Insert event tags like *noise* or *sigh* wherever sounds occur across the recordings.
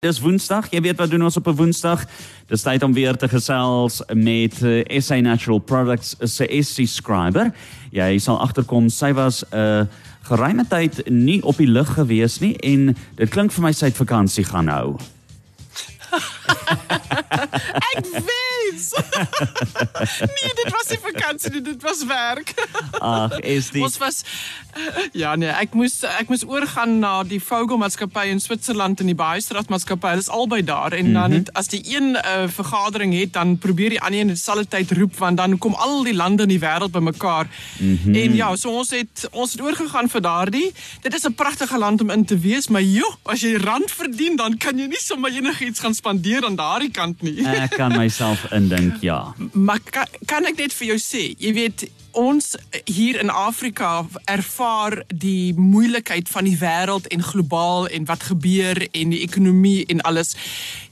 Dis Woensdag. Jy weet wat doen ons op 'n Woensdag? Dis tyd om weer te gesels met uh, eh, SA Natural Products se SC Scriber. Jy sal agterkom sy was 'n uh, geruime tyd nie op die lug gewees nie en dit klink vir my sy het vakansie gaan hou. *laughs* *laughs* Ek weet. *laughs* nee, dit was nie vakansie, dit was werk. Ag, is dit Ons was Ja nee, ek moes ek moes oorgaan na die Vogelmaatskappy in Switserland in die Baaistraat maatskappy. Dit is albei daar en dan mm -hmm. as die een 'n uh, vergadering het, dan probeer die ander in dieselfde tyd roep want dan kom al die lande in die wêreld bymekaar. Mm -hmm. En ja, so ons het ons het oorgegaan vir daardie. Dit is 'n pragtige land om in te wees, maar joh, as jy rand verdien, dan kan jy nie sommer enigiets gaan spandeer aan daardie kant nie. *laughs* Ek kan myself indink, ja. Maar kan, kan ek net vir jou sê, jy weet ons hier in Afrika ervaar die moeilikheid van die wêreld en globaal en wat gebeur en die ekonomie en alles.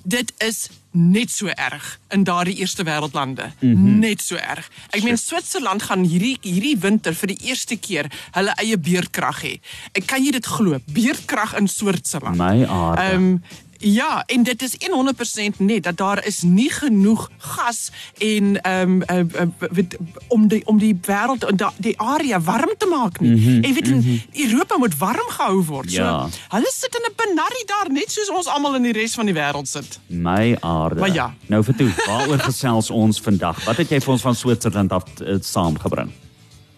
Dit is net so erg in daardie eerste wêreldlande. Mm -hmm. Net so erg. Ek meen Switserland gaan hierdie hierdie winter vir die eerste keer hulle eie beerdkrag hê. Ek kan jy dit glo? Beerdkrag in Switserland. My aarde. Ehm um, Ja, en dit is 100% net dat daar is nie genoeg gas en ehm um, uh, uh, om die om die wêreld en die area warm te maak nie. Mm -hmm, en weet mm -hmm. Europa moet warm gehou word. So ja. hulle sit in 'n benarrie daar net soos ons almal in die res van die wêreld sit. My aarde. Maar ja. Nou vir toe, waaroor *laughs* gesels ons vandag? Wat het jy vir ons van Switserland af uh, saamgebring?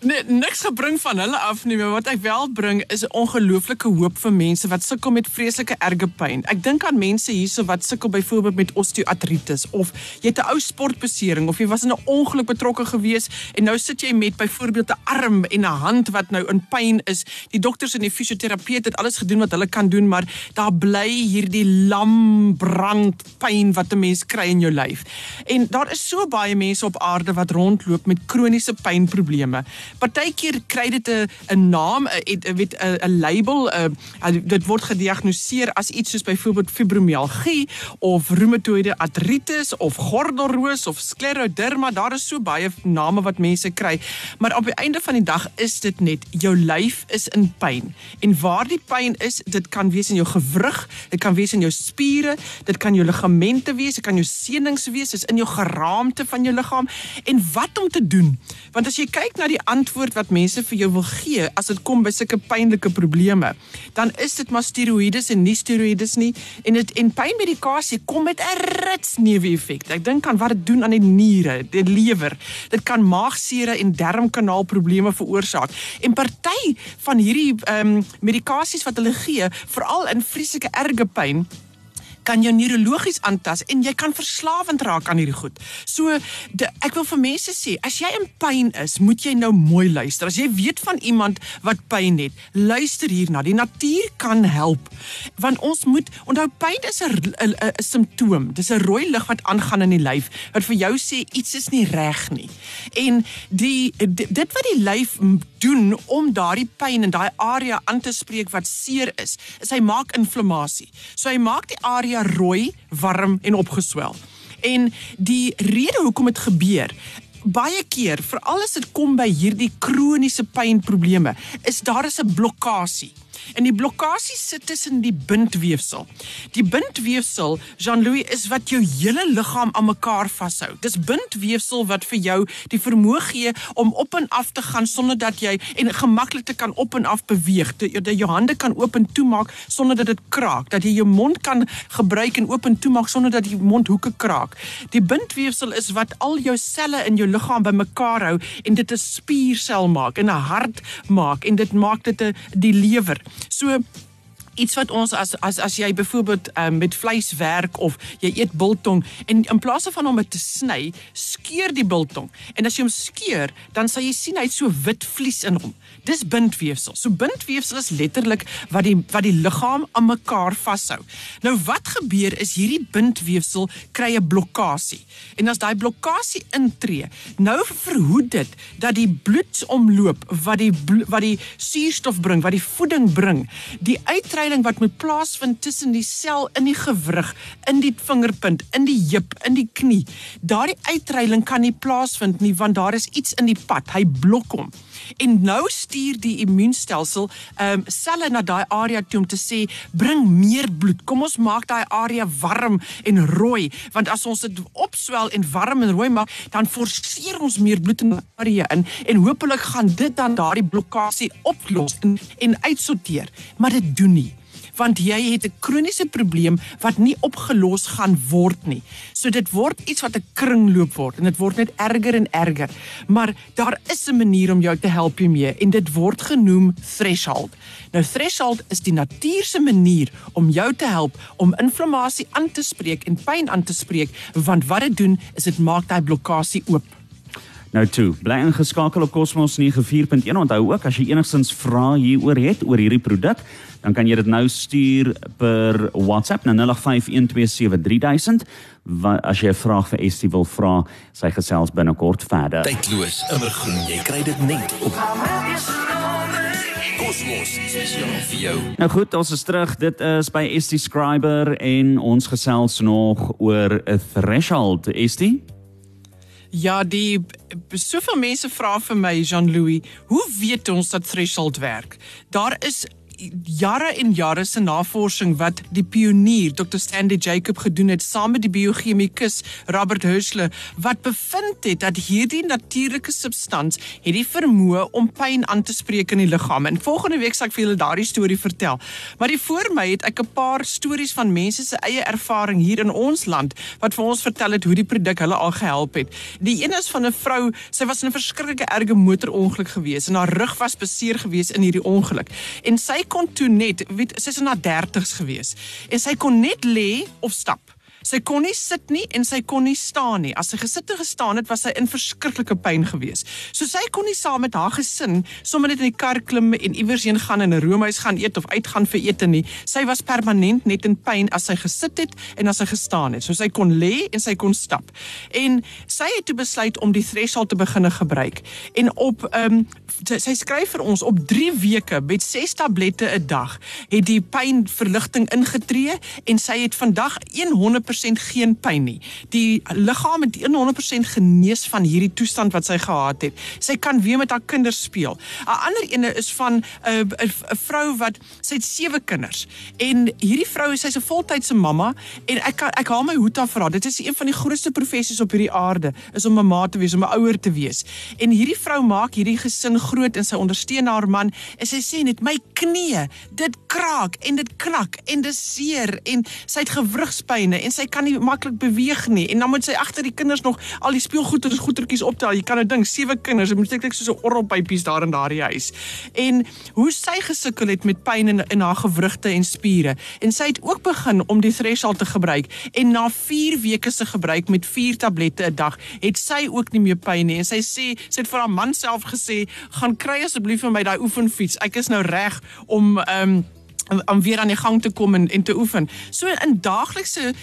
Nee, niks gebring van hulle af nie, maar wat ek wel bring is 'n ongelooflike hoop vir mense wat sukkel met vreeslike erge pyn. Ek dink aan mense hierso wat sukkel byvoorbeeld met osteoartritis of jy het 'n ou sportbesering of jy was in 'n ongeluk betrokke gewees en nou sit jy met byvoorbeeld 'n arm en 'n hand wat nou in pyn is. Die dokters en die fisioterapeut het alles gedoen wat hulle kan doen, maar daar bly hierdie lam brand pyn wat 'n mens kry in jou lyf. En daar is so baie mense op aarde wat rondloop met kroniese pynprobleme. Partykeer kry dit 'n 'n naam, 'n weet 'n label, 'n dit word gediagnoseer as iets soos byvoorbeeld fibromialgie of reumatoïde artritis of gordelroos of skleroderma. Daar is so baie name wat mense kry, maar op die einde van die dag is dit net jou lyf is in pyn. En waar die pyn is, dit kan wees in jou gewrig, dit kan wees in jou spiere, dit kan jou ligamente wees, dit kan jou senings wees, dit is in jou geraamte van jou liggaam. En wat om te doen? Want as jy kyk na die antwoord wat mense vir jou wil gee as dit kom by sulke pynlike probleme, dan is dit maar steroïdes en nie steroïdes nie en dit en pynmedikasie kom met 'n rits neeweffek. Ek dink aan wat dit doen aan die niere, die lewer. Dit kan maagsere en darmkanaal probleme veroorsaak. En party van hierdie ehm um, medikasies wat hulle gee, veral in vreeslike erge pyn kan jou neurologies aantas en jy kan verslawend raak aan hierdie goed. So de, ek wil vir mense sê, as jy in pyn is, moet jy nou mooi luister. As jy weet van iemand wat pyn het, luister hierna. Die natuur kan help. Want ons moet onthou pyn is 'n 'n simptoom. Dis 'n rooi lig wat aangaan in die lyf wat vir jou sê iets is nie reg nie. En die dit wat die lyf doen om daardie pyn in daai area aan te spreek wat seer is, is hy maak inflammasie. So hy maak die area rooi, warm en opgeswel. En die rede hoekom dit gebeur baie keer, veral as dit kom by hierdie kroniese pynprobleme, is daar is 'n blokkade. En die blokkade sit tussen die bindweefsel. Die bindweefsel, Jean-Louis, is wat jou hele liggaam aan mekaar vashou. Dis bindweefsel wat vir jou die vermoë gee om op en af te gaan sonder dat jy en gemaklik te kan op en af beweeg. Dat jou hande kan oop en toemaak sonder dat dit kraak. Dat jy jou mond kan gebruik en oop en toemaak sonder dat die mondhoeke kraak. Die bindweefsel is wat al jou selle in jou liggaam bymekaar hou en dit 'n spiersel maak en 'n hart maak en dit maak dit 'n die lewer. So iets wat ons as as as jy byvoorbeeld um, met vleis werk of jy eet biltong en in plaas van om dit te sny, skeur die biltong. En as jy hom skeur, dan sal jy sien hy het so wit vlies in hom. Dis bindweefsel. So bindweefsel is letterlik wat die wat die liggaam aan mekaar vashou. Nou wat gebeur is hierdie bindweefsel kry 'n blokkade. En as daai blokkade intree, nou verhoed dit dat die bloedsomloop wat die wat die suurstof bring, wat die voeding bring, die uitreiling wat moet plaasvind tussen die sel in die gewrig, in die vingerpunt, in die heup, in die knie. Daardie uitreiling kan nie plaasvind nie want daar is iets in die pad. Hy blok hom. En nou stuur die immuunstelsel ehm um, selle na daai area toe om te sê bring meer bloed. Kom ons maak daai area warm en rooi, want as ons dit opswel en warm en rooi maak, dan forceer ons meer bloed in die area in en hopelik gaan dit dan daardie blokkade oplos en, en uitsorteer. Maar dit doen nie want jy het 'n kroniese probleem wat nie opgelos gaan word nie. So dit word iets wat 'n kringloop word en dit word net erger en erger. Maar daar is 'n manier om jou te help hiermee en dit word genoem threshold. Nou threshold is die natuurlike manier om jou te help om inflammasie aan te spreek en pyn aan te spreek want wat dit doen is dit maak daai blokkade oop. Nou toe, bly ingeskakel op Cosmos 94.1. Onthou ook as jy enigstens vrae hieroor het oor hierdie produk, dan kan jy dit nou stuur per WhatsApp na 0851273000 as jy 'n vraag vir Estie wil vra, sy gesels binnekort verder. Tydloos, immergroen, jy kry dit net op Kosmos spesiaal vir jou. Nou goed, ons is terug. Dit is by Estie Scriber en ons gesels nog oor 'n threshold, Estie. Ja, die soveel mense vra vir my Jean-Louis, hoe weet ons dat threshold werk? Daar is jare en jare se navorsing wat die pionier Dr. Stanley Jacob gedoen het saam met die biochemikus Robert Hershler wat bevind het dat hierdie natuurlike substans het die vermoë om pyn aan te spreek in die liggaam. En volgende week sal ek vir julle daardie storie vertel. Maar die voor my het ek 'n paar stories van mense se eie ervaring hier in ons land wat vir ons vertel het hoe die produk hulle al gehelp het. Die een is van 'n vrou, sy was in 'n verskriklike erge motorongeluk gewees en haar rug was beseer gewees in hierdie ongeluk. En sy kon toe net, weet, sy is in haar 30's gewees en sy kon net lê of stap. Sy kon nie sit nie en sy kon nie staan nie. As sy gesit en gestaan het, was sy in verskriklike pyn gewees. So sy kon nie saam met haar gesin sommer net in die kar klim en iewers heen gaan in 'n roomhuis gaan eet of uitgaan vir ete nie. Sy was permanent net in pyn as sy gesit het en as sy gestaan het. So sy kon lê en sy kon stap. En sy het toe besluit om die threshold te begine gebruik. En op ehm um, sy skryf vir ons op 3 weke met 6 tablette 'n dag het die pynverligting ingetree en sy het vandag 100% geen pyn nie. Die liggaam het 100% genees van hierdie toestand wat sy gehad het. Sy kan weer met haar kinders speel. 'n Ander ene is van 'n uh, 'n vrou wat sy het sewe kinders. En hierdie vrou, sy's 'n voltydse mamma en ek kan ek haal my hoed af vir haar. Dit is een van die grootste professies op hierdie aarde, is om 'n ma te wees, om 'n ouer te wees. En hierdie vrou maak hierdie gesin groot en sy ondersteun haar man en sy sê net my knie, dit kraak en dit knak en dit seer en sy het gewrigspyne en sy kan nie maklik beweeg nie en dan moet sy agter die kinders nog al die speelgoeders goedertjies optel. Jy kan nou dink sewe kinders, dit moet eintlik soos 'n orrelpypies daar in daardie huis. En hoe sy gesukkel het met pyn in in haar gewrigte en spiere. En sy het ook begin om die threshold te gebruik en na 4 weke se gebruik met 4 tablette 'n dag, het sy ook nie meer pyn nie. En sy sê sy het vir haar man self gesê, "Gaan kry asseblief vir my daai oefenfiets. Ek is nou reg om ehm um, om weer aan die gang te kom en en te oefen. So in daaglikse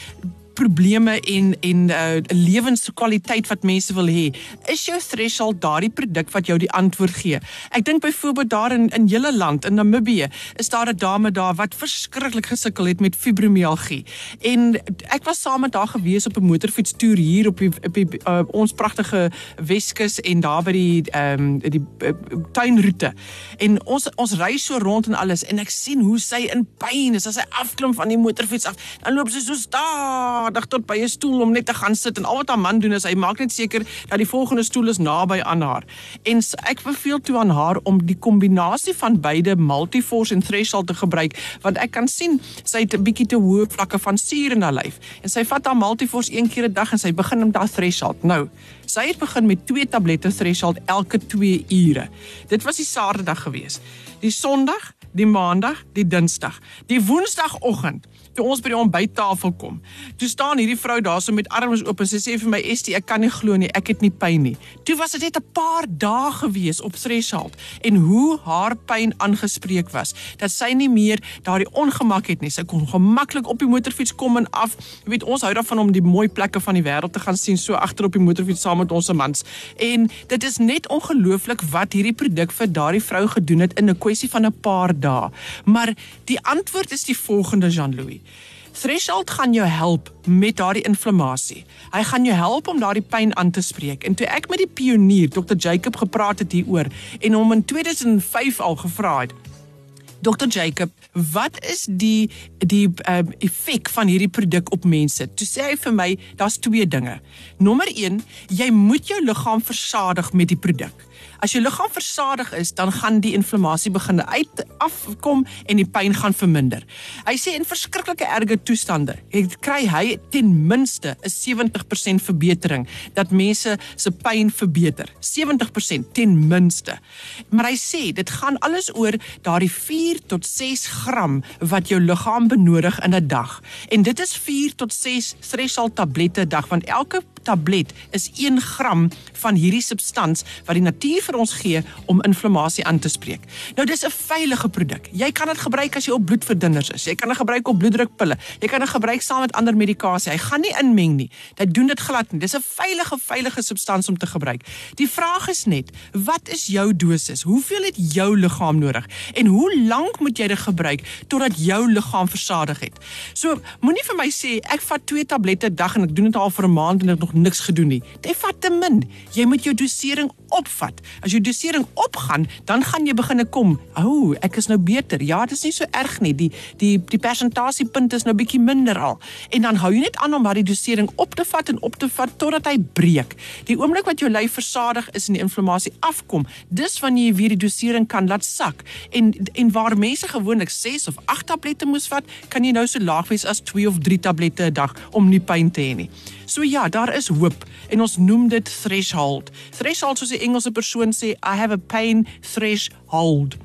probleme en en uh lewenskwaliteit wat mense wil hê. Is jou threshold daardie produk wat jou die antwoord gee? Ek dink byvoorbeeld daar in in julle land in Namibië is daar 'n dame daar wat verskriklik gesukkel het met fibromialgie. En ek was saam met haar gewees op 'n motorfiets toer hier op die, op die uh, ons pragtige Weskus en daar by die ehm um, die uh, tuinroete. En ons ons ry so rond en alles en ek sien hoe sy in pyn is as sy afklim van die motorfiets af. Dan loop sy so stadig stadig tot by 'n stoel om net te gaan sit en al wat haar man doen is hy maak net seker dat die volgende stoel is naby aan haar. En ek beveel toe aan haar om die kombinasie van beide Multiforce en Threshold te gebruik want ek kan sien sy het 'n bietjie te hoë vlakke van suur in haar lyf en sy vat haar Multiforce een keer 'n dag en sy begin met haar Threshold. Nou, sy het begin met 2 tablette Threshold elke 2 ure. Dit was die Saterdag gewees. Die Sondag, die Maandag, die Dinsdag. Die Woensdagoggend toe ons by die ontbyttafel kom. Toe staan hierdie vrou daar so met arms oop en sy sê vir my Estie, ek kan nie glo nie, ek het nie pyn nie. Toe was dit net 'n paar dae gewees op threshold en hoe haar pyn aangespreek was dat sy nie meer daardie ongemak het nie. Sy kon gemaklik op die motorfiets kom en af. Jy weet ons hou daarvan om die mooi plekke van die wêreld te gaan sien so agter op die motorfiets saam met ons mans. En dit is net ongelooflik wat hierdie produk vir daardie vrou gedoen het in 'n kwessie van 'n paar dae. Maar die antwoord is die volgende Jean-Louis. Threshold gaan jou help met daardie inflammasie. Hy gaan jou help om daardie pyn aan te spreek. En toe ek met die pionier Dr Jacob gepraat het hieroor en hom in 2005 al gevra het, Dr Jacob, wat is die die um, effek van hierdie produk op mense? Toe sê hy vir my, daar's twee dinge. Nommer 1, jy moet jou liggaam versadig met die produk. As jou liggaam versadig is, dan gaan die inflammasie begin uit afkom en die pyn gaan verminder. Hy sê in verskriklike erge toestande, het kry hy ten minste 'n 70% verbetering dat mense se pyn verbeter. 70% ten minste. Maar hy sê dit gaan alles oor daardie 4 tot 6 gram wat jou liggaam benodig in 'n dag. En dit is 4 tot 6 threshold tablette 'n dag want elke tablet is 1 gram van hierdie substans wat die natuur vir ons gee om inflammasie aan te spreek. Nou dis 'n veilige produk. Jy kan dit gebruik as jy op bloedverdunners is. Jy kan dit gebruik op bloeddrukpille. Jy kan dit gebruik saam met ander medikasie. Hy gaan nie inmeng nie. Dit doen dit glad nie. Dis 'n veilige veilige substans om te gebruik. Die vraag is net, wat is jou dosis? Hoeveel het jou liggaam nodig? En hoe lank moet jy dit gebruik totdat jou liggaam versadig het? So, moenie vir my sê ek vat 2 tablette 'n dag en ek doen dit al vir 'n maand en ek nog niks gedoen nie. Dit vat te min. Jy moet jou dosering opvat. As jou dosering opgaan, dan gaan jy begine kom. O, oh, ek is nou beter. Ja, dit is nie so erg nie. Die die die persentasiepunt is nou bietjie minder al. En dan hou jy net aan om daardie dosering op te vat en op te vat totdat hy breek. Die oomblik wat jou lyf versadig is en die inflammasie afkom, dis wanneer jy weer die dosering kan laat sak. En en waar mense gewoonlik 6 of 8 tablette moes vat, kan jy nou so laag wees as 2 of 3 tablette 'n dag om nie pyn te hê nie. So ja, daar is hoop en ons noem dit threshold. Threshold soos die Engelse persoon sê, I have a pain threshold.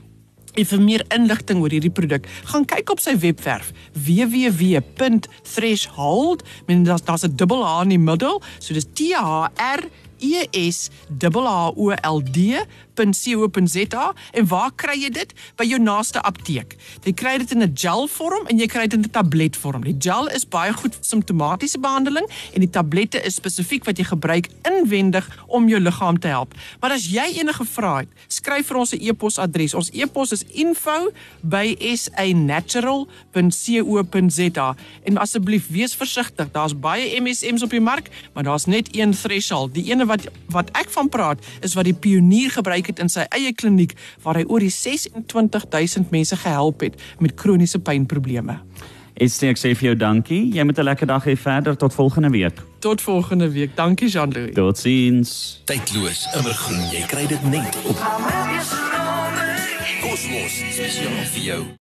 En vir meer inligting oor hierdie produk, gaan kyk op sy webwerf www.threshold. Men daar's daar's 'n dubbel H in die middel, so dis T H R E S H O L D .co.za en waar kry jy dit? By jou naaste apteek. Jy kry dit in 'n gel vorm en jy kry dit in 'n tablet vorm. Die gel is baie goed vir simptomatiese behandeling en die tablette is spesifiek wat jy gebruik inwendig om jou liggaam te help. Maar as jy enige vrae het, skryf vir ons 'n e-posadres. Ons e-pos is info@sanatural.co.za. En asseblief wees versigtig. Daar's baie MSM's op die mark, maar daar's net een threshold. Die ene wat wat ek van praat is wat die pionier gebruik gebruik het in sy eie kliniek waar hy oor die 26000 mense gehelp het met kroniese pynprobleme. Ek sê vir jou dankie. Jy moet 'n lekker dag hê verder tot volgende week. Tot volgende week. Dankie Jean-Louis. Totsiens. Tydloos, immergroen, jy kry dit net op. Kosmos spesiaal vir jou.